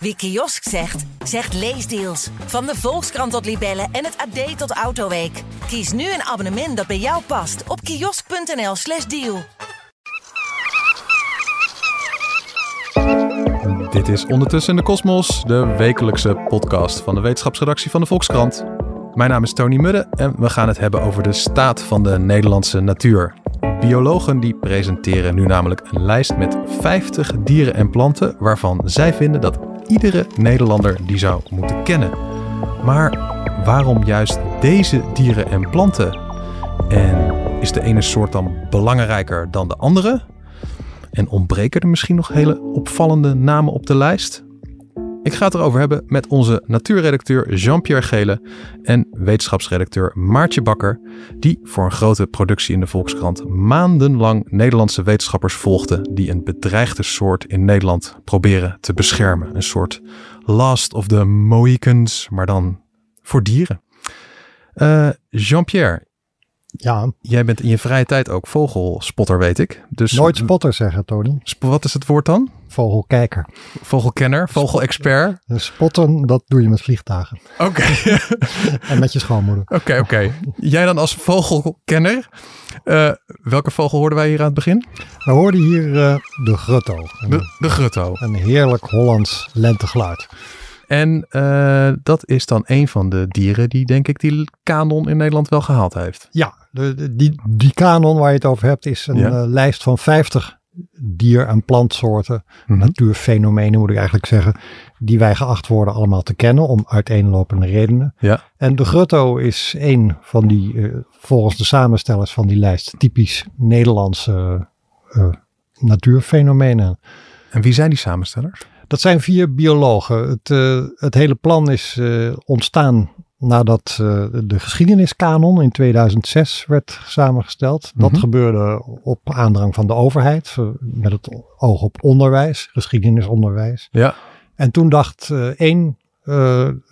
Wie kiosk zegt, zegt leesdeals. Van de Volkskrant tot Libellen en het AD tot Autoweek. Kies nu een abonnement dat bij jou past op kiosk.nl/slash deal. Dit is Ondertussen de Kosmos, de wekelijkse podcast van de wetenschapsredactie van de Volkskrant. Mijn naam is Tony Mudde en we gaan het hebben over de staat van de Nederlandse natuur. Biologen die presenteren nu namelijk een lijst met 50 dieren en planten waarvan zij vinden dat iedere Nederlander die zou moeten kennen. Maar waarom juist deze dieren en planten? En is de ene soort dan belangrijker dan de andere? En ontbreken er misschien nog hele opvallende namen op de lijst? Ik ga het erover hebben met onze natuurredacteur Jean-Pierre Gele en wetenschapsredacteur Maartje Bakker, die voor een grote productie in de Volkskrant maandenlang Nederlandse wetenschappers volgden die een bedreigde soort in Nederland proberen te beschermen. Een soort Last of the Mohicans, maar dan voor dieren. Uh, Jean-Pierre, ja. Jij bent in je vrije tijd ook vogelspotter, weet ik. Dus Nooit spotter zeggen, Tony. Wat is het woord dan? Vogelkijker. Vogelkenner, vogelexpert. Spotten, dat doe je met vliegtuigen. Oké. en met je schoonmoeder. Oké, oké. Jij dan als vogelkenner. Uh, welke vogel hoorden wij hier aan het begin? We hoorden hier uh, de grutto. De, de grutto. Een heerlijk Hollands lentegeluid. En uh, dat is dan een van de dieren die, denk ik, die kanon in Nederland wel gehaald heeft. Ja, de, de, die, die kanon waar je het over hebt is een ja. uh, lijst van 50 dier- en plantsoorten, mm -hmm. natuurfenomenen moet ik eigenlijk zeggen, die wij geacht worden allemaal te kennen om uiteenlopende redenen. Ja. En de grutto is een van die, uh, volgens de samenstellers van die lijst, typisch Nederlandse natuurfenomenen. En wie zijn die samenstellers? Dat zijn vier biologen. Het, uh, het hele plan is uh, ontstaan nadat uh, de geschiedeniskanon in 2006 werd samengesteld. Mm -hmm. Dat gebeurde op aandrang van de overheid met het oog op onderwijs, geschiedenisonderwijs. Ja. En toen dacht één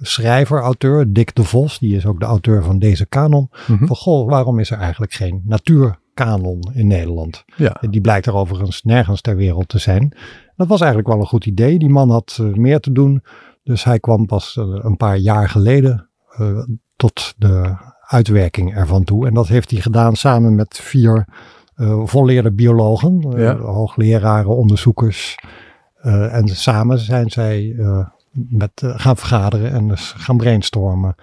schrijver, auteur, Dick de Vos, die is ook de auteur van deze kanon, mm -hmm. van goh, waarom is er eigenlijk geen natuurkanon in Nederland? Ja. Die blijkt er overigens nergens ter wereld te zijn. Dat was eigenlijk wel een goed idee. Die man had uh, meer te doen. Dus hij kwam pas uh, een paar jaar geleden uh, tot de uitwerking ervan toe. En dat heeft hij gedaan samen met vier volleerde biologen, ja. hoogleraren, onderzoekers. en samen zijn zij met, gaan vergaderen en dus gaan brainstormen.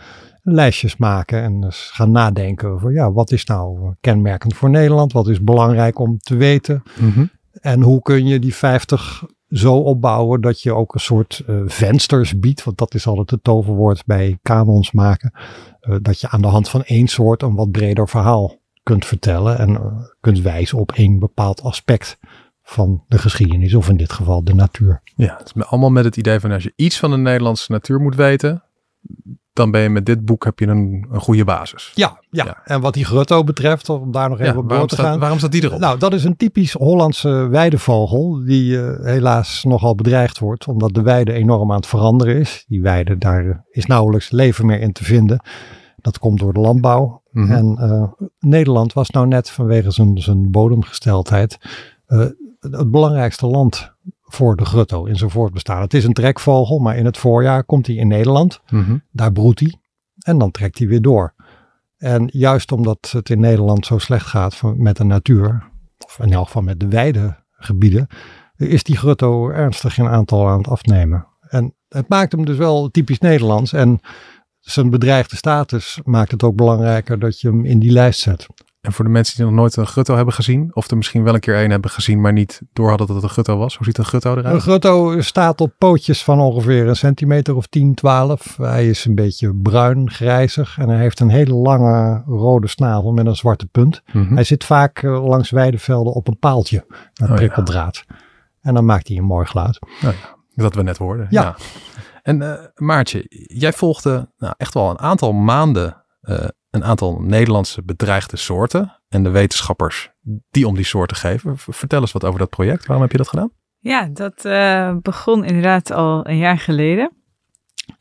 Lijstjes maken en dus gaan nadenken over ja, wat is nou kenmerkend voor Nederland? Wat is belangrijk om te weten? Mm -hmm. En hoe kun je die 50 zo opbouwen dat je ook een soort uh, vensters biedt, want dat is altijd het toverwoord bij kanons maken, uh, dat je aan de hand van één soort een wat breder verhaal kunt vertellen en uh, kunt wijzen op één bepaald aspect van de geschiedenis, of in dit geval de natuur. Ja, het is allemaal met het idee van als je iets van de Nederlandse natuur moet weten, dan ben je met dit boek heb je een, een goede basis. Ja, ja, ja. en wat die grutto betreft, om daar nog even ja, op door te staat, gaan. Waarom staat die erop? Nou, dat is een typisch Hollandse weidevogel die uh, helaas nogal bedreigd wordt, omdat de weide enorm aan het veranderen is. Die weide, daar is nauwelijks leven meer in te vinden. Dat komt door de landbouw. Mhm. Mm -hmm. En uh, Nederland was nou net vanwege zijn, zijn bodemgesteldheid uh, het belangrijkste land voor de grutto in zijn voortbestaan. Het is een trekvogel, maar in het voorjaar komt hij in Nederland. Mm -hmm. Daar broedt hij en dan trekt hij weer door. En juist omdat het in Nederland zo slecht gaat met de natuur, of in elk geval met de weidegebieden, is die grutto ernstig in aantal aan het afnemen. En het maakt hem dus wel typisch Nederlands. En zijn bedreigde status maakt het ook belangrijker dat je hem in die lijst zet. En voor de mensen die nog nooit een grutto hebben gezien, of er misschien wel een keer een hebben gezien, maar niet door hadden dat het een grutto was. Hoe ziet een grutto eruit? Een grutto staat op pootjes van ongeveer een centimeter of 10, 12. Hij is een beetje bruin, grijzig en hij heeft een hele lange rode snavel met een zwarte punt. Mm -hmm. Hij zit vaak uh, langs weidevelden op een paaltje met oh, prikkeldraad. Ja. En dan maakt hij een mooi geluid. Oh, ja. Dat we net hoorden. Ja. ja. En uh, Maartje, jij volgde nou, echt wel een aantal maanden uh, een aantal Nederlandse bedreigde soorten en de wetenschappers die om die soorten geven. Vertel eens wat over dat project. Waarom heb je dat gedaan? Ja, dat uh, begon inderdaad al een jaar geleden.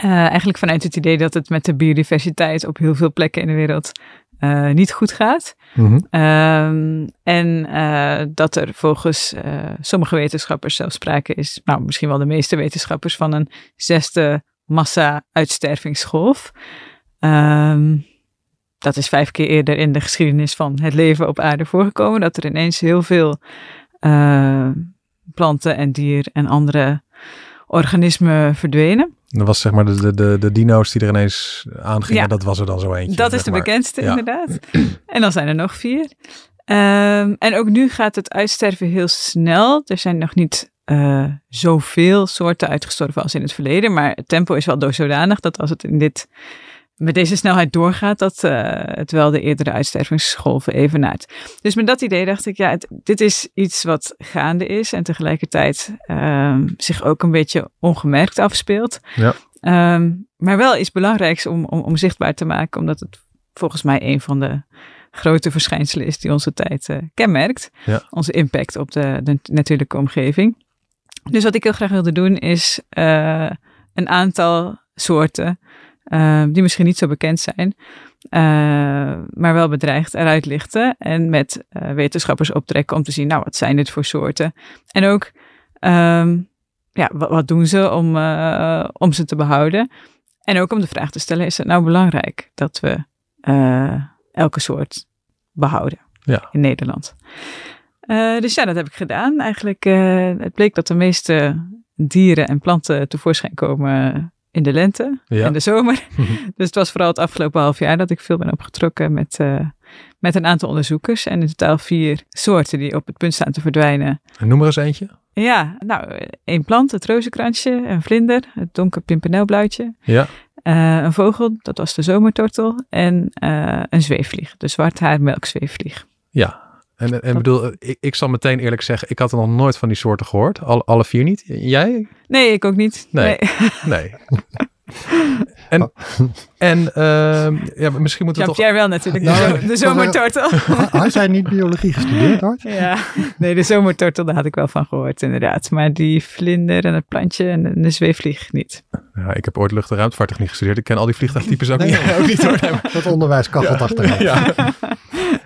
Uh, eigenlijk vanuit het idee dat het met de biodiversiteit op heel veel plekken in de wereld eh, niet goed gaat. Mhm. Ehm, en eh, dat er volgens eh, sommige wetenschappers zelfs sprake is, nou misschien wel de meeste wetenschappers, van een zesde massa-uitstervingsgolf. Ehm, dat is vijf keer eerder in de geschiedenis van het leven op aarde voorgekomen. Dat er ineens heel veel eh, planten en dier en andere organismen verdwenen. Dat was zeg maar de, de, de, de dino's die er ineens aangingen. Ja. Dat was er dan zo eentje. Dat is de maar. bekendste, Ja. inderdaad. En dan zijn er nog vier. Ehm, en ook nu gaat het uitsterven heel snel. Er zijn nog niet eh, zoveel soorten uitgestorven als in het verleden. Maar het tempo is wel zodanig dat als het in dit, met deze snelheid doorgaat, dat eh, het wel de eerdere uitstervingsgolven evenaart. Dus met dat idee dacht ik, ja, het- dit is iets wat gaande is en tegelijkertijd ehm, zich ook een beetje ongemerkt afspeelt. Ja. Ehm, maar wel iets belangrijks om, om, om zichtbaar te maken, omdat het volgens mij een van de grote verschijnselen is die onze tijd eh, kenmerkt. Ja. Onze impact op de, de natuurlijke omgeving. Dus wat ik heel graag wilde doen is eh, een aantal soorten eh, die misschien niet zo bekend zijn, eh, maar wel bedreigd eruit lichten en met eh, wetenschappers optrekken om te zien, nou wat zijn dit voor soorten? En ook, ehm, ja, wat, wat doen ze om, eh, om ze te behouden? En ook om de vraag te stellen, is het nou belangrijk dat we elke soort behouden Ja. in Nederland? Dus ja, dat heb ik gedaan. Eigenlijk, het bleek dat de meeste dieren en planten tevoorschijn komen in de lente Ja. en de zomer. dus het was vooral het afgelopen half jaar dat ik veel ben opgetrokken met, eh, met een aantal onderzoekers. En in totaal vier soorten die op het punt staan te verdwijnen. En Noem er eens eentje. Ja, nou, één plant, het rozenkransje, een vlinder, het donker pimpernelbluitje. Ja. eh, een vogel, dat was de zomertortel. En eh, een zweefvlieg, de zwarthaarmelkzweefvlieg. Ja. En, en bedoel, ik, ik zal meteen eerlijk zeggen, ik had er nog nooit van die soorten gehoord. Alle, alle vier niet. Jij? Nee, ik ook niet. Nee. Nee. En, en ehm, ja, misschien moeten we toch... Jean-Pierre wel natuurlijk, de, Nou, zo- de zomertortel. Had jij niet biologie gestudeerd, hoor? Ja, nee, de zomertortel, daar had ik wel van gehoord, inderdaad. Maar die vlinder en het plantje en de, zweefvlieg niet. Ja, ik heb ooit lucht- en ruimtevaarttechniek gestudeerd. Ik ken al die vliegtuigtypes ook, Nee, niet, nee. ook niet hoor. Dat onderwijs kachelt achteruit. ja.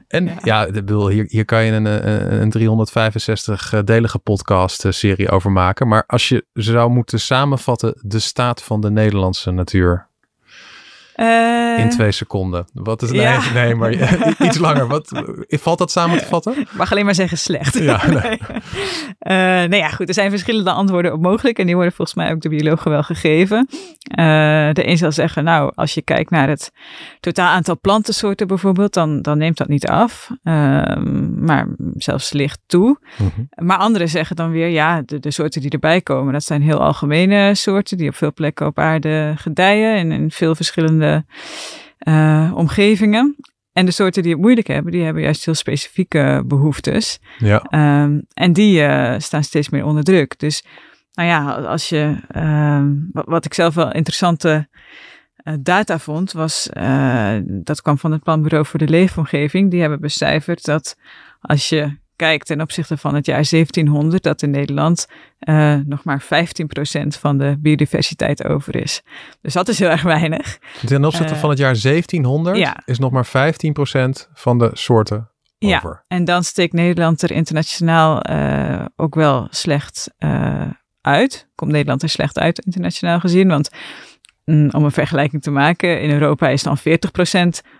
En ja, ik bedoel, hier, hier kan je een, een, een 365-delige podcast-serie over maken. Maar als je zou moeten samenvatten de staat van de Nederlandse natuur Eh, in twee seconden. Wat is, nee, Ja. nee, maar iets langer. Wat, valt dat samen te vatten? Ik mag alleen maar zeggen slecht. Ja, nee. nee. Eh, nou ja, goed. Er zijn verschillende antwoorden op mogelijk. En die worden volgens mij ook de biologen wel gegeven. Eh, de een zal zeggen, nou, als je kijkt naar het totaal aantal plantensoorten bijvoorbeeld, dan, dan neemt dat niet af. Ehm, maar zelfs licht toe. Mhm. Maar anderen zeggen dan weer, ja, de, de soorten die erbij komen, dat zijn heel algemene soorten die op veel plekken op aarde gedijen en in veel verschillende eh, omgevingen. En de soorten die het moeilijk hebben, die hebben juist heel specifieke behoeftes. Ja, Ehm, en die eh, staan steeds meer onder druk. Dus nou ja, als je, ehm, wat, wat ik zelf wel interessante eh, data vond, was, dat kwam van het Planbureau voor de Leefomgeving. Die hebben becijferd dat als je kijkt ten opzichte van het jaar 1700, dat in Nederland eh, nog maar 15% van de biodiversiteit over is. Dus dat is heel erg weinig. ten opzichte Eh, van het jaar 1700 ja. is nog maar 15% van de soorten Ja, over. en dan steekt Nederland er internationaal eh, ook wel slecht uit. Komt Nederland er slecht uit internationaal gezien? Want om een vergelijking te maken, in Europa is dan 40%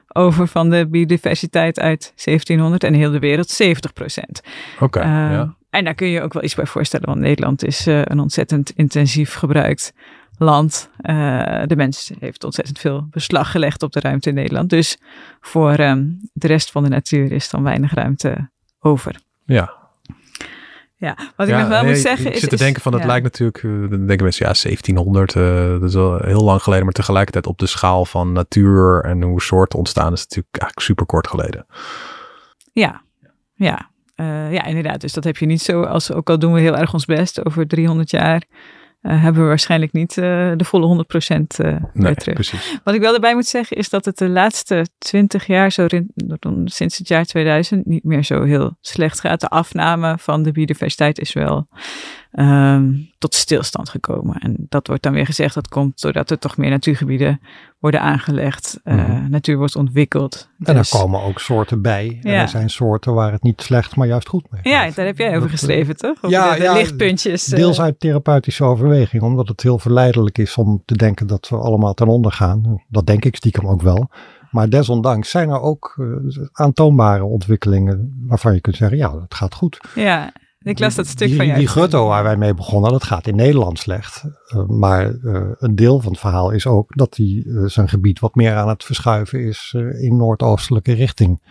over van de biodiversiteit uit 1700 en heel de wereld 70%. Oké, Eh, ja. En daar kun je ook wel iets bij voorstellen, want Nederland is eh, een ontzettend intensief gebruikt land. Eh, de mens heeft ontzettend veel beslag gelegd op de ruimte in Nederland. Dus voor ehm, de rest van de natuur is dan weinig ruimte over. ja. Ja, wat ik Ja, nog wel nee, moet zeggen ik is... zit te denken van, dat ja. lijkt natuurlijk, eh, dan denken mensen, ja, 1700, eh, dat is al heel lang geleden, maar tegelijkertijd op de schaal van natuur en hoe soorten ontstaan, is het natuurlijk eigenlijk super kort geleden. Ja, ja. Eh, ja, inderdaad. Dus dat heb je niet zo, als ook al doen we heel erg ons best, over 300 jaar eh, hebben we waarschijnlijk niet eh, de volle 100% eh Nee, weer terug. precies. Wat ik wel erbij moet zeggen is dat het de laatste 20 jaar, zo sinds het jaar 2000, niet meer zo heel slecht gaat. De afname van de biodiversiteit is wel ehm, tot stilstand gekomen. En dat wordt dan weer gezegd, dat komt doordat er toch meer natuurgebieden worden aangelegd, Mhm. natuur wordt ontwikkeld. En Dus- er komen ook soorten bij. En er zijn soorten waar het niet slecht, maar juist goed mee Ja, daar heb jij over Dat, eh, geschreven, toch? Over ja, de, de ja, lichtpuntjes. eh. Deels uit therapeutische overweging, omdat het heel verleidelijk is om te denken dat we allemaal ten onder gaan. Dat denk ik stiekem ook wel. Maar desondanks zijn er ook aantoonbare ontwikkelingen waarvan je kunt zeggen, ja, het gaat goed. Ja, ik las dat stuk die, van jou. Die grutto waar wij mee begonnen, dat gaat in Nederland slecht. Eh, maar eh, een deel van het verhaal is ook dat hij eh, zijn gebied wat meer aan het verschuiven is in noordoostelijke richting.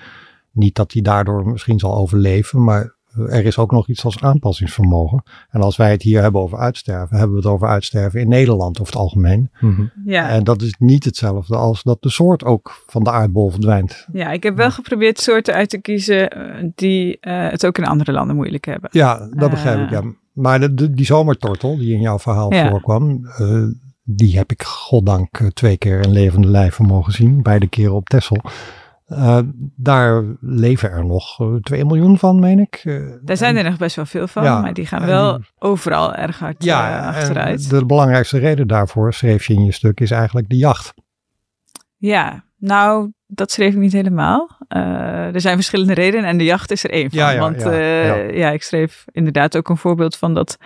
Niet dat hij daardoor misschien zal overleven, maar er is ook nog iets als aanpassingsvermogen. En als wij het hier hebben over uitsterven, hebben we het over uitsterven in Nederland over het algemeen. Mhm. Ja. En dat is niet hetzelfde als dat de soort ook van de aardbol verdwijnt. ja, ik heb wel geprobeerd soorten uit te kiezen eh, die eh, het ook in andere landen moeilijk hebben. Ja, dat begrijp ik. Eh. Ja. Maar de, de- die zomertortel die in jouw verhaal Ja. voorkwam, eh, die heb ik goddank twee keer in levende lijven mogen zien. Beide keren op Texel. Eh, daar leven er nog eh, 2 miljoen van, meen ik. Eh, Daar zijn en- er nog best wel veel van, Ja, maar die gaan en wel overal erg hard Ja, achteruit. de belangrijkste reden daarvoor, schreef je in je stuk, is eigenlijk de jacht. Ja, nou, dat schreef ik niet helemaal. Er zijn verschillende redenen en de jacht is er één van. Ja, Want ja, ik schreef inderdaad ook een voorbeeld van dat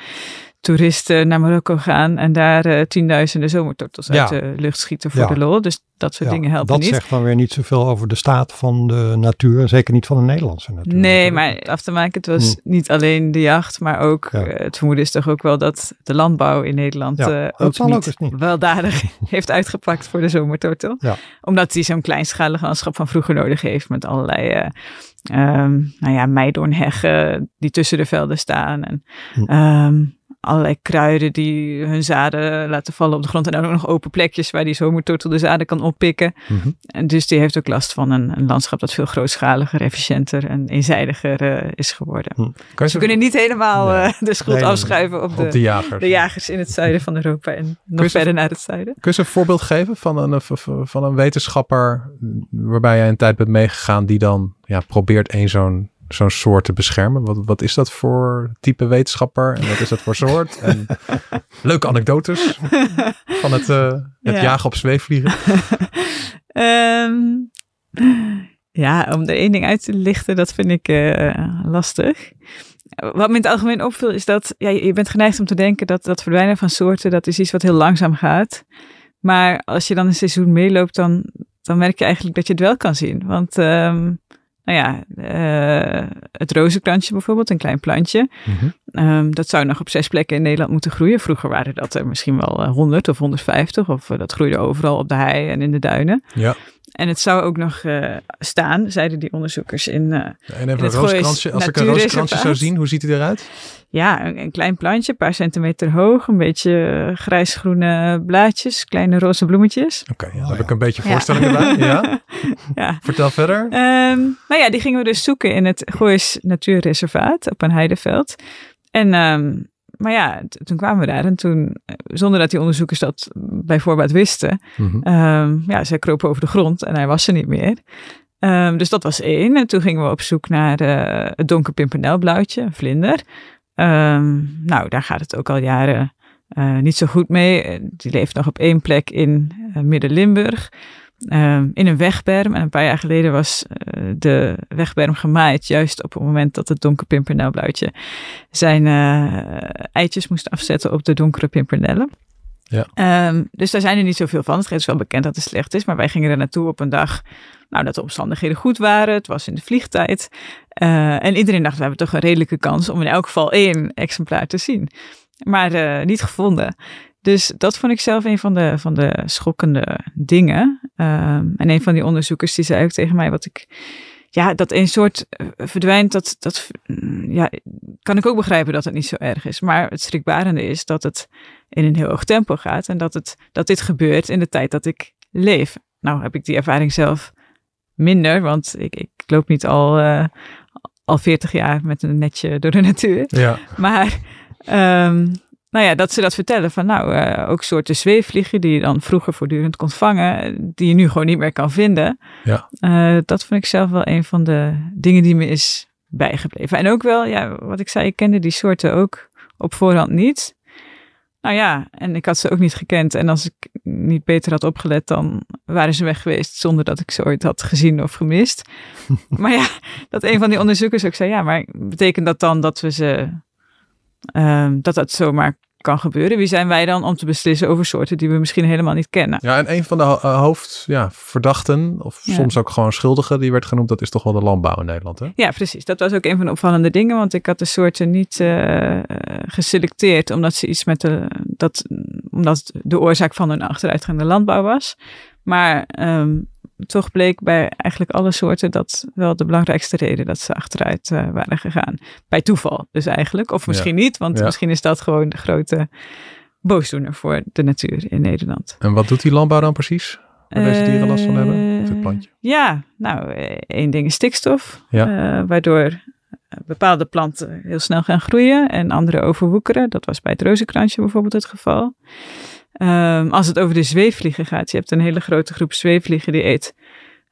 toeristen naar Marokko gaan en daar eh, tienduizenden zomertortels Ja. uit de lucht schieten voor Ja. de lol. Dus dat soort Ja, dingen helpen dat niet. zegt dan weer niet zoveel over de staat van de natuur, zeker niet van de Nederlandse natuur. Nee, natuurlijk. maar af te maken, het was Hm. niet alleen de jacht, maar ook eh, het vermoeden is toch ook wel dat de landbouw in Nederland eh, dat ook, niet ook niet. weldadig heeft uitgepakt voor de zomertortel. Omdat hij zo'n kleinschalig landschap van vroeger nodig heeft met allerlei eh ehm, nou ja, meidoornheggen die tussen de velden staan en Hm. ehm, allerlei kruiden die hun zaden laten vallen op de grond en dan ook nog open plekjes waar die zomertortel de zaden kan oppikken. Mhm. En dus die heeft ook last van een, een landschap dat veel grootschaliger, efficiënter en eenzijdiger eh, is geworden. Je Dus we kunnen niet helemaal Nee. eh, de schuld Nee, afschuiven op, de, op de jagers. de jagers in het zuiden van Europa en nog je verder naar het zuiden. Kun je een voorbeeld geven van een, van een wetenschapper waarbij jij een tijd bent meegegaan die dan ja, probeert één zo'n zo'n soort te beschermen? Wat, wat is dat voor type wetenschapper en wat is dat voor soort? En leuke anekdotes van het, eh, het Ja. jagen op zweefvliegen. Ehm, ja, om er één ding uit te lichten, dat vind ik eh, lastig. Wat me in het algemeen opviel is dat ja, je bent geneigd om te denken dat dat verdwijnen van soorten, dat is iets wat heel langzaam gaat. Maar als je dan een seizoen meeloopt, dan, dan merk je eigenlijk dat je het wel kan zien. Want ehm, nou ja, eh, het rozenkrantje bijvoorbeeld, een klein plantje. Mhm. Ehm, dat zou nog op zes plekken in Nederland moeten groeien. Vroeger waren dat er misschien wel eh, 100 of 150. Of eh, dat groeide overal op de hei en in de duinen. Ja. En het zou ook nog eh, staan, zeiden die onderzoekers, in eh, En even het een. Als ik een rooskrantje zou zien, hoe ziet hij eruit? ja, een, een klein plantje, een paar centimeter hoog. Een beetje eh, grijsgroene blaadjes, kleine roze bloemetjes. Oké, ja, dan Oh, heb ja. ik een beetje Ja. voorstellingen bij. Ja? ja. Vertel verder. Ehm, nou ja, die gingen we dus zoeken in het Goois Natuurreservaat op een heideveld. En, ehm, maar ja, toen kwamen we daar en toen, eh, zonder dat die onderzoekers dat bij voorbaat wisten. Ehm, ja, zij kropen over de grond en hij was er niet meer. Dus dat was één. En toen gingen we op zoek naar eh, het donkerpimpernelblauwtje, een vlinder. Nou, daar gaat het ook al jaren eh, niet zo goed mee. Die leeft nog op één plek in Midden-Limburg. Ehm, in een wegberm. En een paar jaar geleden was eh, de wegberm gemaaid. Juist op het moment dat het donkerpimpernelblauwtje zijn eh, eitjes moest afzetten op de donkere pimpernellen. Ja. Ehm, dus daar zijn er niet zoveel van. Het is wel bekend dat het slecht is. Maar wij gingen er naartoe op een dag nou, dat de omstandigheden goed waren. Het was in de vliegtijd. Eh, en iedereen dacht, we hebben toch een redelijke kans om in elk geval één exemplaar te zien. Maar niet gevonden. Dus dat vond ik zelf een van de, van de schokkende dingen. Ehm, en een van die onderzoekers die zei ook tegen mij wat ik... Ja, dat een soort eh, verdwijnt, dat, dat mm, ja, kan ik ook begrijpen dat het niet zo erg is. Maar het schrikbarende is dat het in een heel hoog tempo gaat. En dat, het, dat dit gebeurt in de tijd dat ik leef. Nou heb ik die ervaring zelf minder, want ik, ik loop niet al, eh, al 40 jaar met een netje door de natuur. Ja. Maar ehm, nou ja, dat ze dat vertellen van nou, eh, ook soorten zweefvliegen die je dan vroeger voortdurend kon vangen, die je nu gewoon niet meer kan vinden. Ja. Eh, dat vond ik zelf wel een van de dingen die me is bijgebleven. En ook wel, ja, wat ik zei, ik kende die soorten ook op voorhand niet. Nou ja, en ik had ze ook niet gekend. En als ik niet beter had opgelet, dan waren ze weg geweest zonder dat ik ze ooit had gezien of gemist. maar ja, dat een van die onderzoekers ook zei, ja, maar betekent dat dan dat we ze, ehm, dat dat zomaar kan gebeuren? Wie zijn wij dan om te beslissen over soorten die we misschien helemaal niet kennen? Ja, en een van de ho- eh, hoofdverdachten, of Ja. soms ook gewoon schuldigen, die werd genoemd, dat is toch wel de landbouw in Nederland, hè? Ja, precies. Dat was ook een van de opvallende dingen, want ik had de soorten niet eh, eh, geselecteerd omdat ze iets met de, dat, omdat de oorzaak van hun achteruitgaande landbouw was. Maar ehm, toch bleek bij eigenlijk alle soorten dat wel de belangrijkste reden dat ze achteruit eh, waren gegaan. Bij toeval dus eigenlijk, of misschien niet, want Ja. misschien is dat gewoon de grote boosdoener voor de natuur in Nederland. En wat doet die landbouw dan precies? Waar deze dieren last van hebben? Of dit Eh, plantje? Ja, nou, eh, één ding is stikstof. Ja. waardoor bepaalde planten heel snel gaan groeien en andere overwoekeren. Dat was bij het rozenkransje bijvoorbeeld het geval. Ehm, als het over de zweefvliegen gaat, je hebt een hele grote groep zweefvliegen die eet.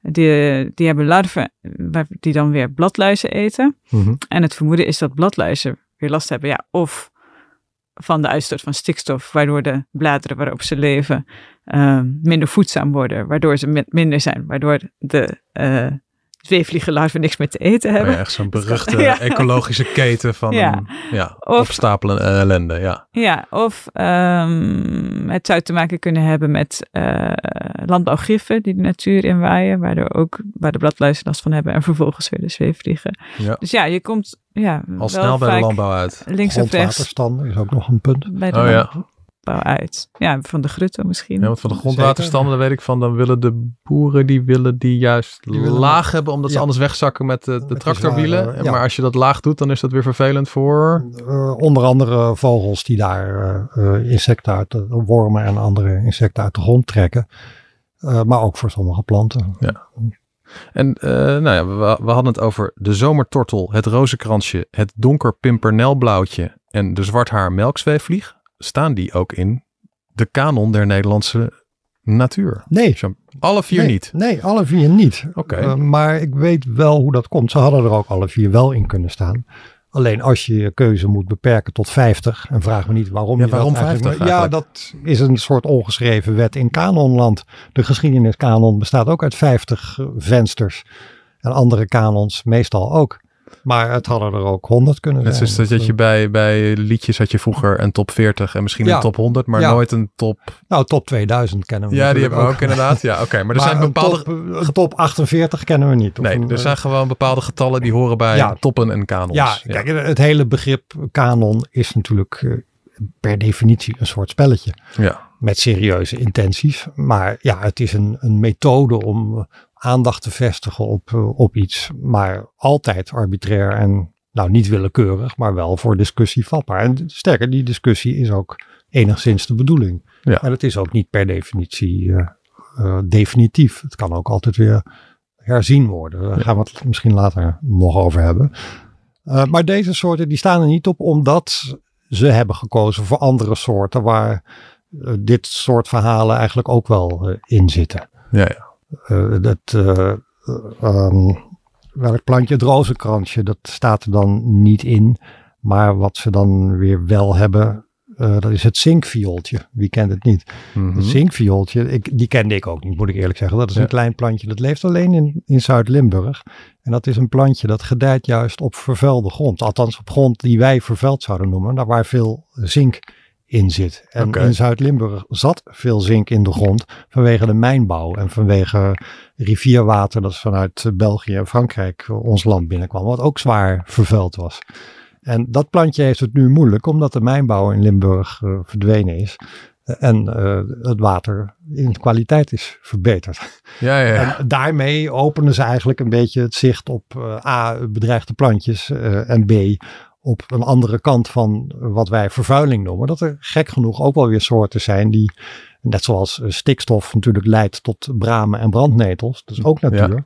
Die, die hebben larven waar- die dan weer bladluizen eten. Mhm. En het vermoeden is dat bladluizen weer last hebben, ja, of van de uitstoot van stikstof, waardoor de bladeren waarop ze leven ehm, minder voedzaam worden, waardoor ze mi- minder zijn, waardoor de eh zweefvliegenlarven niks meer te eten Oh hebben. ja, echt zo'n beruchte Ja. ecologische keten van Ja. een, ja, Of- opstapelen en ellende, ja. Ja, of ehm, het zou te maken kunnen hebben met eh, landbouwgiffen die de natuur inwaaien, waardoor ook waar de bladluizen last van hebben en vervolgens weer de zweefvliegen. ja. Dus ja, je komt ja, Al wel snel bij de landbouw uit. links of rechts Grondwaterstanden is ook nog een punt. bij de Oh ja. Landbouw uit. Ja, van de grutto misschien. Ja, want van de grondwaterstanden daar weet ik van, dan willen de boeren, die willen die juist Die willen laag hebben, omdat ze ja. anders wegzakken met de, de tractorwielen. zware, En ja. Maar als je dat laag doet, dan is dat weer vervelend voor... Eh, onder andere vogels die daar eh, eh, insecten uit, de wormen en andere insecten uit de grond trekken. Eh, maar ook voor sommige planten. En eh, nou ja, we, we hadden het over de zomertortel, het rozenkransje, het donker pimpernelblauwtje en de zwarthaar melkzweefvlieg. Staan die ook in de kanon der Nederlandse natuur? Nee, Alle vier nee, niet? Nee, alle vier niet. Oké. Eh, maar ik weet wel hoe dat komt. Ze hadden er ook alle vier wel in kunnen staan. Alleen als je je keuze moet beperken tot 50, en vraag me niet waarom Ja, je waarom dat eigenlijk- 50 Ja, dat is een soort ongeschreven wet in kanonland. De geschiedeniskanon bestaat ook uit 50 eh, vensters. En andere kanons meestal ook. Maar het hadden er ook 100 kunnen zijn. zoals dat je bij, bij liedjes had je vroeger een top 40 en misschien Ja. een top 100, maar Ja. nooit een top... Nou, top 2000 kennen we Ja, die hebben we ook inderdaad. Ja, oké. Maar er zijn bepaalde... top, top 48 kennen we niet. Of Nee, een, er eh, zijn gewoon bepaalde getallen die horen bij Ja. toppen en kanons. Ja, kijk, het hele begrip kanon is natuurlijk eh, per definitie een soort spelletje. Ja. Met serieuze intenties. Maar ja, het is een, een methode om aandacht te vestigen op, eh, op iets. Maar altijd arbitrair en nou niet willekeurig, maar wel voor discussie vatbaar. En sterker, die discussie is ook enigszins de bedoeling. Ja. En het is ook niet per definitie eh, eh, definitief. Het kan ook altijd weer herzien worden. Daar gaan we het misschien later nog over hebben. Uh, maar deze soorten die staan er niet op omdat ze hebben gekozen voor andere soorten waar dit soort verhalen eigenlijk ook wel in zitten. Ja, ja. Dat, um, welk plantje, het rozenkransje, dat staat er dan niet in. Maar wat ze dan weer wel hebben, uh, dat is het zinkviooltje. Wie kent het niet? Mhm. Mm -hmm. Het zinkviooltje, ik, die kende ik ook niet, moet ik eerlijk zeggen. Dat is ja. een klein plantje, dat leeft alleen in, in Zuid-Limburg. En dat is een plantje dat gedijt juist op vervuilde grond. Althans op grond die wij vervuild zouden noemen, daar waar veel zink in zit. En okay. in Zuid-Limburg zat veel zink in de grond vanwege de mijnbouw en vanwege rivierwater dat vanuit België en Frankrijk ons land binnenkwam, wat ook zwaar vervuild was. En dat plantje heeft het nu moeilijk omdat de mijnbouw in Limburg uh, verdwenen is. En uh, het water in kwaliteit is verbeterd. Ja, ja. En daarmee openen ze eigenlijk een beetje het zicht op uh, A, bedreigde plantjes uh, en B, op een andere kant van wat wij vervuiling noemen. Dat er gek genoeg ook wel weer soorten zijn die, net zoals stikstof natuurlijk leidt tot bramen en brandnetels. Dat is ook natuur. Ja.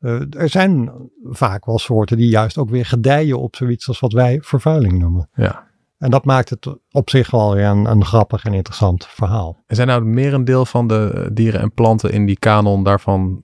Uh, er zijn vaak wel soorten die juist ook weer gedijen op zoiets als wat wij vervuiling noemen. Ja. En dat maakt het op zich wel weer een, een grappig en interessant verhaal. En zijn nou het merendeel van de dieren en planten in die kanon daarvan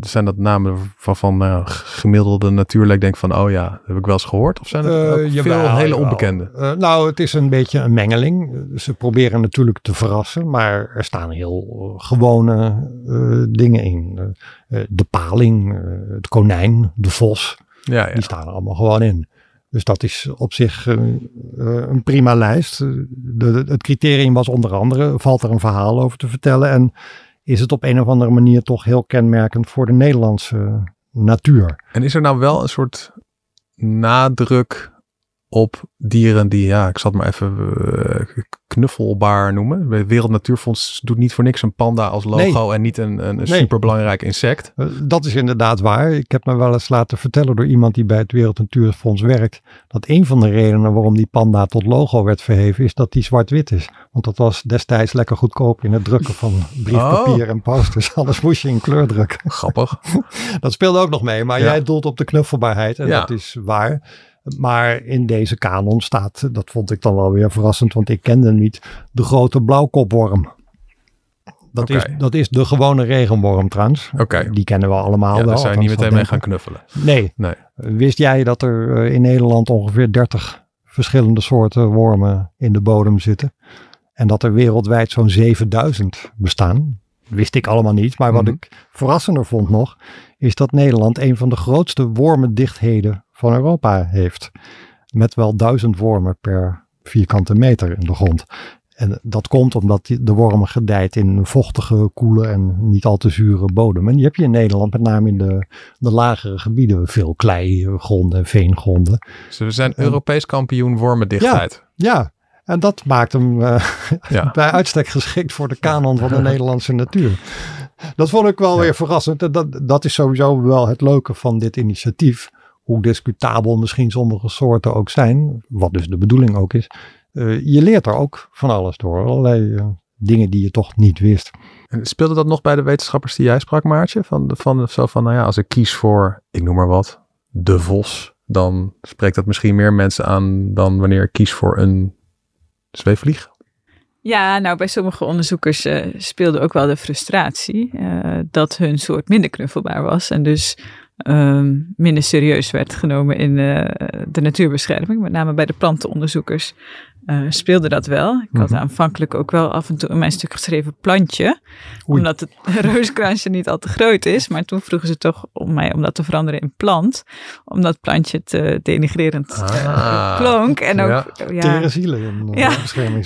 zijn dat namen waarvan nou, gemiddelde natuurlijk denk van, oh ja, heb ik wel eens gehoord? Of zijn het Eh, jawel, veel hele onbekende? Eh, nou, het is een beetje een mengeling. Ze proberen natuurlijk te verrassen, maar er staan heel eh, gewone eh, dingen in. Eh, eh, de paling, eh, het konijn, de vos, Ja, ja. die staan er allemaal gewoon in. Dus dat is op zich eh, eh, een prima lijst. Eh, de- het criterium was onder andere, valt er een verhaal over te vertellen en is het op een of andere manier toch heel kenmerkend voor de Nederlandse natuur. En is er nou wel een soort nadruk op dieren die, ja, ik zal het maar even eh, knuffelbaar noemen. Wereld Natuurfonds doet niet voor niks een panda als logo en niet een, een, een Nee. superbelangrijk insect. Eh, Dat is inderdaad waar. Ik heb me wel eens laten vertellen door iemand die bij het Wereld Natuurfonds werkt. Dat een van de redenen waarom die panda tot logo werd verheven is dat die zwart-wit is. Want dat was destijds lekker goedkoop in het drukken van briefpapier en posters. Alles moest je in kleur drukken. Grappig. Dat speelde ook nog mee. Maar Ja. jij doelt op de knuffelbaarheid en Ja. dat is waar. Maar in deze kanon staat, dat vond ik dan wel weer verrassend, want ik kende hem niet, de grote blauwkopworm. Dat, is, dat is de gewone regenworm trouwens. Oké. Die kennen we allemaal Ja, wel. daar zou je niet meteen mee gaan knuffelen. Nee. Nee. Wist jij dat er eh, in Nederland ongeveer 30 verschillende soorten wormen in de bodem zitten? En dat er wereldwijd zo'n 7000 bestaan? Wist ik allemaal niet. Maar wat Mhm. ik verrassender vond nog, is dat Nederland een van de grootste wormendichtheden van Europa heeft. Met wel duizend wormen per vierkante meter in de grond. En dat komt omdat de wormen gedijt in vochtige, koele en niet al te zure bodem. En die heb je in Nederland, met name in de, de lagere gebieden, veel kleigronden en veengronden. Dus we zijn Europees kampioen wormendichtheid. Ja, en dat maakt hem eh, Ja. bij uitstek geschikt voor de kanon van de Nederlandse natuur. Dat vond ik wel weer verrassend. En dat, dat is sowieso wel het leuke van dit initiatief. Hoe discutabel misschien sommige soorten ook zijn, wat dus de bedoeling ook is. Eh, je leert er ook van alles door. Allerlei eh, dingen die je toch niet wist. En speelde dat nog bij de wetenschappers die jij sprak, Maartje? Van, van zo van, nou ja, als ik kies voor, ik noem maar wat, de vos, dan spreekt dat misschien meer mensen aan dan wanneer ik kies voor een zweefvlieg. Ja, nou bij sommige onderzoekers eh, speelde ook wel de frustratie eh, dat hun soort minder knuffelbaar was en dus ehm, minder serieus werd genomen in eh, de natuurbescherming. Met name bij de plantenonderzoekers eh, speelde dat wel. Ik had Mhm. aanvankelijk ook wel af en toe in mijn stuk geschreven plantje, Oei. omdat het rooskransje niet al te groot is. Maar toen vroegen ze toch om mij om dat te veranderen in plant, omdat plantje te denigrerend eh, Ah. klonk. En ook, Ja. ja, Tere zielen in uh, Ja.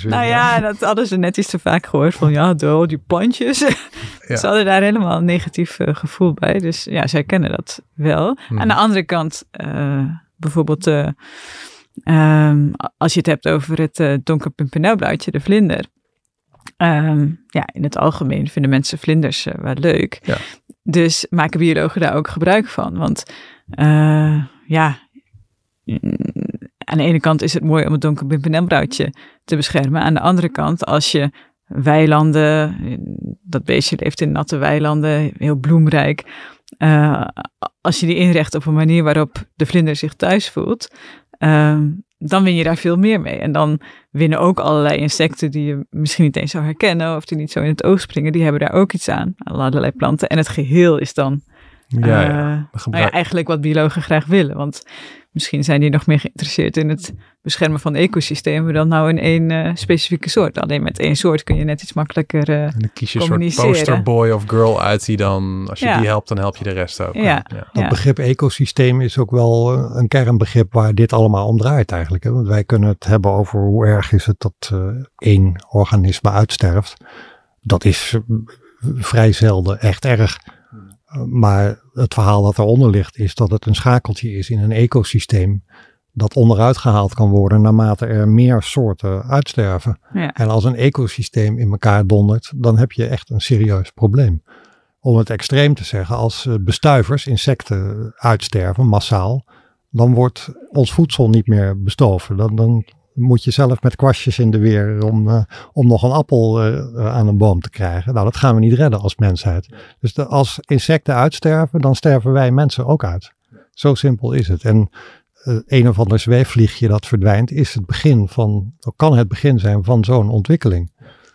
nou ja, dat hadden ze net iets te vaak gehoord van ja, doe, die plantjes. Ze hadden daar helemaal een negatief eh, gevoel bij. Dus ja, zij kennen dat wel. Hmm. Aan de andere kant, eh, bijvoorbeeld eh, ehm, als je het hebt over het eh donker pimpernelblauwtje, de vlinder. Ehm, ja, in het algemeen vinden mensen vlinders eh, wel leuk. Ja. Dus maken biologen daar ook gebruik van. Want eh, ja, aan de ene kant is het mooi om het donker pimpernelblauwtje te beschermen. Aan de andere kant, als je weilanden, dat beestje leeft in natte weilanden, heel bloemrijk. als je die inricht op een manier waarop de vlinder zich thuis voelt, ehm, dan win je daar veel meer mee. En dan winnen ook allerlei insecten die je misschien niet eens zou herkennen of die niet zo in het oog springen, die hebben daar ook iets aan. Allerlei planten. En het geheel is dan Ja, eh, ja. nou ja, eigenlijk wat biologen graag willen. Want misschien zijn die nog meer geïnteresseerd in het beschermen van ecosystemen dan nou in één eh, specifieke soort. Alleen met één soort kun je net iets makkelijker. eh, En dan kies je een soort posterboy of girl uit die dan, als je Ja. die helpt, dan help je de rest ook. Ja. Dat ja. begrip ecosysteem is ook wel eh, een kernbegrip waar dit allemaal om draait eigenlijk. Hè? Want wij kunnen het hebben over hoe erg is het dat eh, één organisme uitsterft. Dat is vrij zelden echt erg. Maar het verhaal dat eronder ligt is dat het een schakeltje is in een ecosysteem dat onderuit gehaald kan worden naarmate er meer soorten uitsterven. Ja. En als een ecosysteem in elkaar dondert, dan heb je echt een serieus probleem. Om het extreem te zeggen, als eh, bestuivers, insecten uitsterven massaal, dan wordt ons voedsel niet meer bestoven. Dan, dan moet je zelf met kwastjes in de weer om, eh, om nog een appel eh, eh, aan een boom te krijgen. Nou, dat gaan we niet redden als mensheid. Dus de, als insecten uitsterven, dan sterven wij mensen ook uit. Zo simpel is het. En eh, een of ander zweefvliegje dat verdwijnt, is het begin van, kan het begin zijn van zo'n ontwikkeling.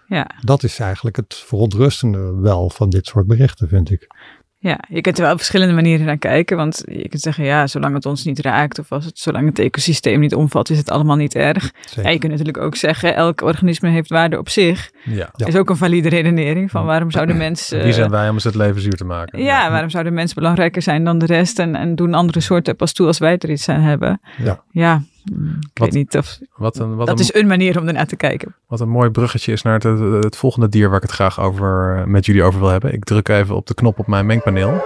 Ja. Dat is eigenlijk het verontrustende wel van dit soort berichten, vind ik. Ja, je kunt er wel op verschillende manieren naar kijken. Want je kunt zeggen, ja, zolang het ons niet raakt of als het, zolang het ecosysteem niet omvat, is het allemaal niet erg. Zeker. Ja, je kunt natuurlijk ook zeggen, elk organisme heeft waarde op zich. Ja. Ja. Is ook een valide redenering van waarom zouden mensen... Wie zijn wij om eens het leven zuur te maken? Ja, waarom zouden mensen belangrijker zijn dan de rest en, en doen andere soorten pas toe als wij er iets aan hebben? Ja. Ja, ik Wat- weet niet of... Wat een, wat dat een, is een manier om ernaar te kijken. Wat een mooi bruggetje is naar het, het, volgende dier waar ik het graag over, eh, met jullie over wil hebben. Ik druk even op de knop op mijn mengpaneel.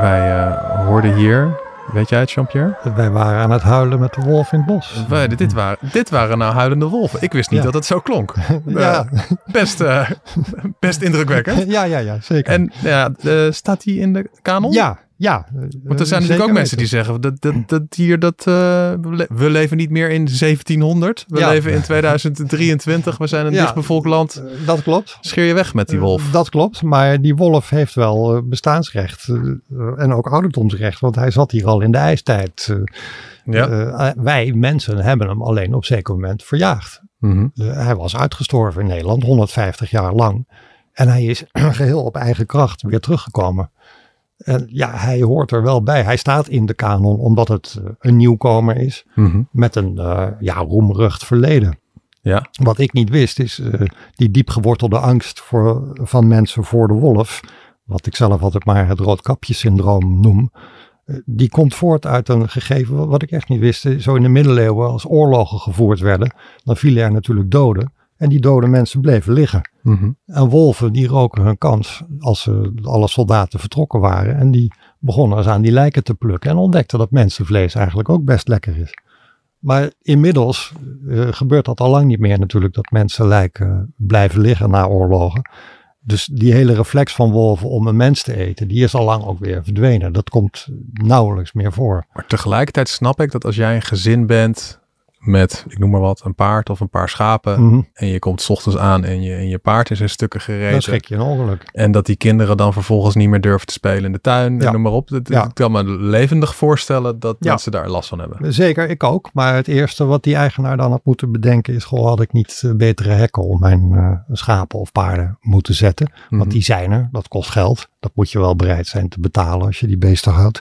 Wij eh, hoorden hier, weet jij het Jean-Pierre? Wij waren aan het huilen met de wolf in het bos. Wij- dit, waren, dit waren nou huilende wolven. Ik wist niet Ja. dat het zo klonk. Ja, Eh, best, eh, best indrukwekkend. ja, ja, ja, zeker. En ja, eh, staat die in de kanon? ja, ja. Want er zijn natuurlijk ook mensen die zeggen dat dat, dat dier dat eh, we le- we leven niet meer in 1700, we Ja. leven in 2023, we zijn een Ja. dichtbevolkt land. Uh, dat klopt. Scheer je weg met die wolf. Dat klopt, maar die wolf heeft wel bestaansrecht en ook ouderdomsrecht, want hij zat hier al in de ijstijd. Uh, ja. wij mensen hebben hem alleen op zeker moment verjaagd. Mhm. hij was uitgestorven in Nederland, 150 jaar lang. En hij is geheel op eigen kracht weer teruggekomen. En ja, hij hoort er wel bij. Hij staat in de kanon omdat het uh, een nieuwkomer is Mhm. met een uh, ja, roemrucht verleden. Ja. Wat ik niet wist is uh, die diep gewortelde angst voor, van mensen voor de wolf. Wat ik zelf altijd maar het roodkapjesyndroom noem. Uh, die komt voort uit een gegeven wat ik echt niet wist. Zo in de middeleeuwen als oorlogen gevoerd werden. Dan vielen er natuurlijk doden. En die dode mensen bleven liggen. Mm-hmm. En wolven die roken hun kans als ze, alle soldaten vertrokken waren. En die begonnen eens aan die lijken te plukken. En ontdekten dat mensenvlees eigenlijk ook best lekker is. Maar inmiddels uh, gebeurt dat al lang niet meer natuurlijk. Dat mensen lijken blijven liggen na oorlogen. Dus die hele reflex van wolven om een mens te eten, die is al lang ook weer verdwenen. Dat komt nauwelijks meer voor. Maar tegelijkertijd snap ik dat als jij een gezin bent met, ik noem maar wat, een paard of een paar schapen. Mm-hmm. En je komt 's ochtends aan en je, en je paard is in stukken gereden. Dan schrik je een ongeluk. En dat die kinderen dan vervolgens niet meer durven te spelen in de tuin. Ja. En noem maar op. Dat, Ja. Ik kan me levendig voorstellen dat Ja. mensen daar last van hebben. Zeker, ik ook. Maar het eerste wat die eigenaar dan had moeten bedenken is: goh, had ik niet eh, betere hekken om mijn uh, schapen of paarden moeten zetten? Mhm. Want die zijn er, dat kost geld. Dat moet je wel bereid zijn te betalen als je die beesten houdt.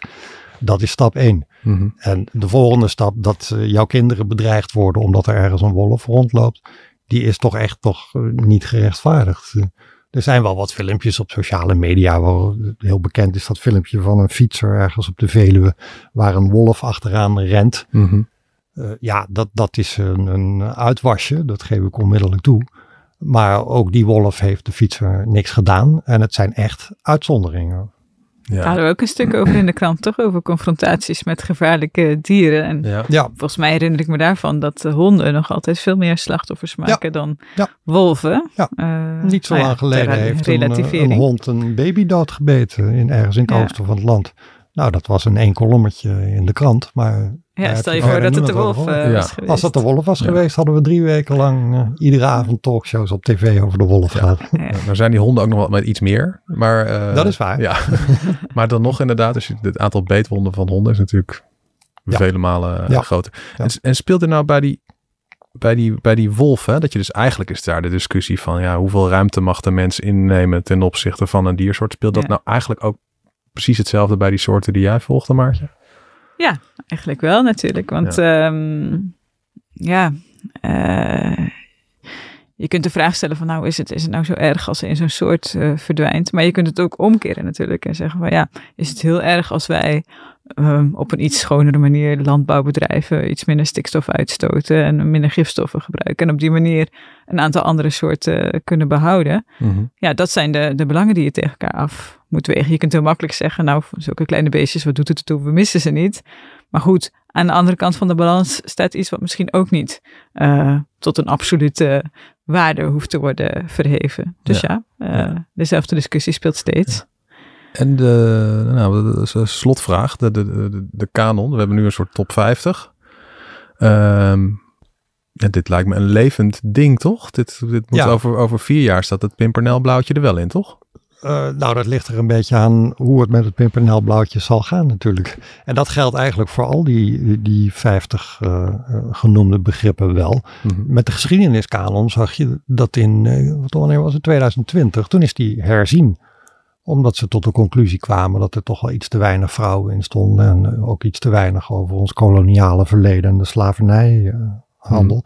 Dat is stap 1. Mm-hmm. En de volgende stap, dat uh, jouw kinderen bedreigd worden omdat er ergens een wolf rondloopt, die is toch echt toch uh, niet gerechtvaardigd. Uh, er zijn wel wat filmpjes op sociale media, waar heel bekend is dat filmpje van een fietser ergens op de Veluwe, waar een wolf achteraan rent. Mm-hmm. ja, dat, dat is een, een uitwasje, dat geef ik onmiddellijk toe. Maar ook die wolf heeft de fietser niks gedaan. En het zijn echt uitzonderingen. Ja. Daar hadden we ook een stuk over in de krant, toch? Over confrontaties met gevaarlijke dieren. En ja. ja. volgens mij herinner ik me daarvan dat de honden nog altijd veel meer slachtoffers maken ja. dan ja. wolven. Ja. Uh, Niet zo lang nou geleden heeft een, een, hond een baby doodgebeten in, ergens in het oosten van het land. Nou, dat was een één kolommetje in de krant, maar... Ja, stel je voor dat het de wolf uh, ja. was geweest. Als dat de wolf was ja. geweest, hadden we drie weken lang uh, iedere avond talkshows op tv over de wolf ja. gehad. Ja. Nou zijn die honden ook nog wel met iets meer, maar... uh, dat is waar. Ja. maar dan nog inderdaad, dus het aantal beetwonden van honden is natuurlijk vele malen uh, groter. En, en speelt er nou bij die, bij die, bij die wolf, hè, dat je dus eigenlijk is daar de discussie van, ja, hoeveel ruimte mag de mens innemen ten opzichte van een diersoort? Speelt dat nou eigenlijk ook precies hetzelfde bij die soorten die jij volgde, Maartje? Ja, eigenlijk wel natuurlijk. Want ja, um, ja uh, je kunt de vraag stellen van nou is het, is het nou zo erg als er in zo'n soort uh, verdwijnt. Maar je kunt het ook omkeren natuurlijk en zeggen van ja, is het heel erg als wij um, op een iets schonere manier landbouwbedrijven iets minder stikstof uitstoten en minder gifstoffen gebruiken. En op die manier een aantal andere soorten kunnen behouden. Mm-hmm. Ja, dat zijn de, de belangen die je tegen elkaar af moet wegen. Je kunt heel makkelijk zeggen, nou, zulke kleine beestjes, wat doet het ertoe? We missen ze niet. Maar goed, aan de andere kant van de balans staat iets wat misschien ook niet uh, tot een absolute waarde hoeft te worden verheven. Dus ja, ja, uh, ja. dezelfde discussie speelt steeds. Ja. En de, nou, de, slotvraag, de, de, de, de kanon. We hebben nu een soort top 50. Um, ja, dit lijkt me een levend ding, toch? Dit, dit moet over, over vier jaar staat het pimpernelblauwtje er wel in, toch? Uh, nou, dat ligt er een beetje aan hoe het met het pimpernelblauwtje zal gaan natuurlijk. En dat geldt eigenlijk voor al die, die 50 uh, genoemde begrippen wel. Mm -hmm. Met de geschiedeniskanon zag je dat in, uh, wat wanneer was het, 2020, toen is die herzien. Omdat ze tot de conclusie kwamen dat er toch wel iets te weinig vrouwen in stonden. En ook iets te weinig over ons koloniale verleden en de slavernijhandel. Mm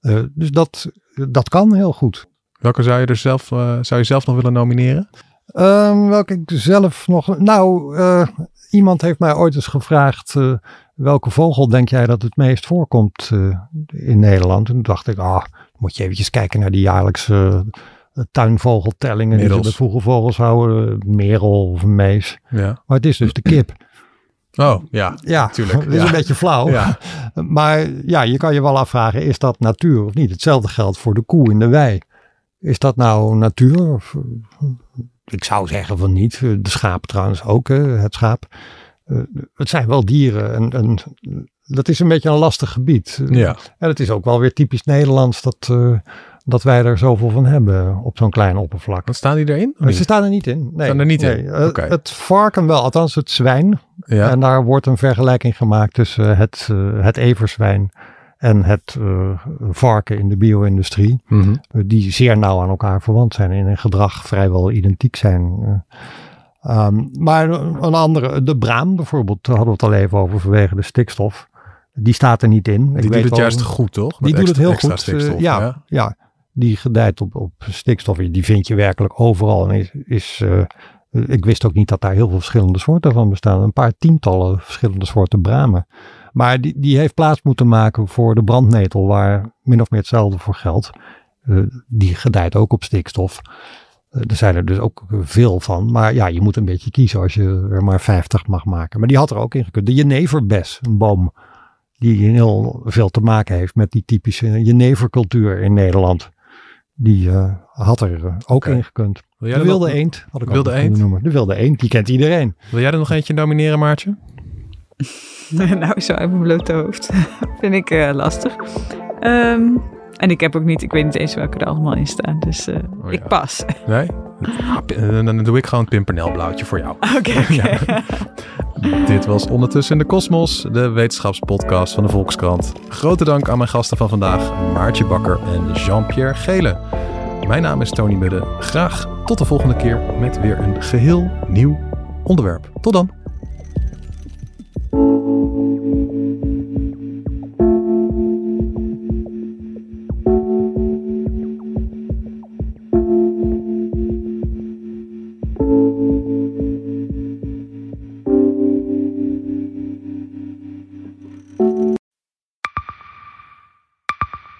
-hmm. dus dat, dat kan heel goed. Welke zou je er zelf, uh, zou je zelf nog willen nomineren? Um, welke ik zelf nog. Nou, uh, iemand heeft mij ooit eens gevraagd. Uh, welke vogel denk jij dat het meest voorkomt in Nederland? En toen dacht ik, ah, moet je eventjes kijken naar die jaarlijkse tuinvogeltellingen. Die ze met vroege vogels houden. Merel of mees. Ja. Maar het is dus de kip. Oh, ja, ja natuurlijk. Dat is ja. een beetje flauw. Ja. Maar ja, je kan je wel afvragen, is dat natuur of niet? Hetzelfde geldt voor de koe in de wei. Is dat nou natuur? Of, ik zou zeggen van niet. De schaap trouwens ook, het schaap. Het zijn wel dieren en, en dat is een beetje een lastig gebied. Ja. En het is ook wel weer typisch Nederlands dat, uh, dat wij er zoveel van hebben op zo'n klein oppervlak. Wat staan die erin? Ze staan er niet in. Nee, staan er niet nee. in? Okay. Het varken wel, althans het zwijn. Ja. En daar wordt een vergelijking gemaakt tussen het, uh, het everzwijn en het uh, varken in de bio-industrie, mm -hmm. uh, die zeer nauw aan elkaar verwant zijn en in gedrag vrijwel identiek zijn. Uh, um, maar een andere, de braam bijvoorbeeld, daar hadden we het al even over vanwege de stikstof. Die staat er niet in. Die Ik doet het wel, juist goed, toch? Die doet het heel goed. Stikstof, ja, ja, ja. die gedijt op, op stikstof. Die vind je werkelijk overal. En is, is ik wist ook niet dat daar heel veel verschillende soorten van bestaan. Een paar tientallen verschillende soorten bramen. Maar die, die heeft plaats moeten maken voor de brandnetel, waar min of meer hetzelfde voor geldt. Uh, die gedijt ook op stikstof. Uh, er zijn er dus ook veel van. Maar ja, je moet een beetje kiezen als je er maar 50 mag maken. Maar die had er ook in gekund. De jeneverbes, een boom die heel veel te maken heeft met die typische jenevercultuur in Nederland. Die uh, had er ook okay. in gekund. De wilde nog... eend had ik wilde ook eend? noemen. De wilde eend, die kent iedereen. Wil jij er nog eentje nomineren, Maartje? nou, zo uit mijn blote hoofd. Vind ik uh, lastig. Um, en ik heb ook niet, ik weet niet eens welke er allemaal in staan. Dus uh, oh, ik pas. Nee? Dan doe ik gewoon het pimpernelblauwtje voor jou. Oké, okay, okay. ja. Dit was Ondertussen in de Kosmos, de wetenschapspodcast van de Volkskrant. Grote dank aan mijn gasten van vandaag, Maartje Bakker en Jean-Pierre Gele. Mijn naam is Tony Mudde. Graag tot de volgende keer met weer een geheel nieuw onderwerp. Tot dan.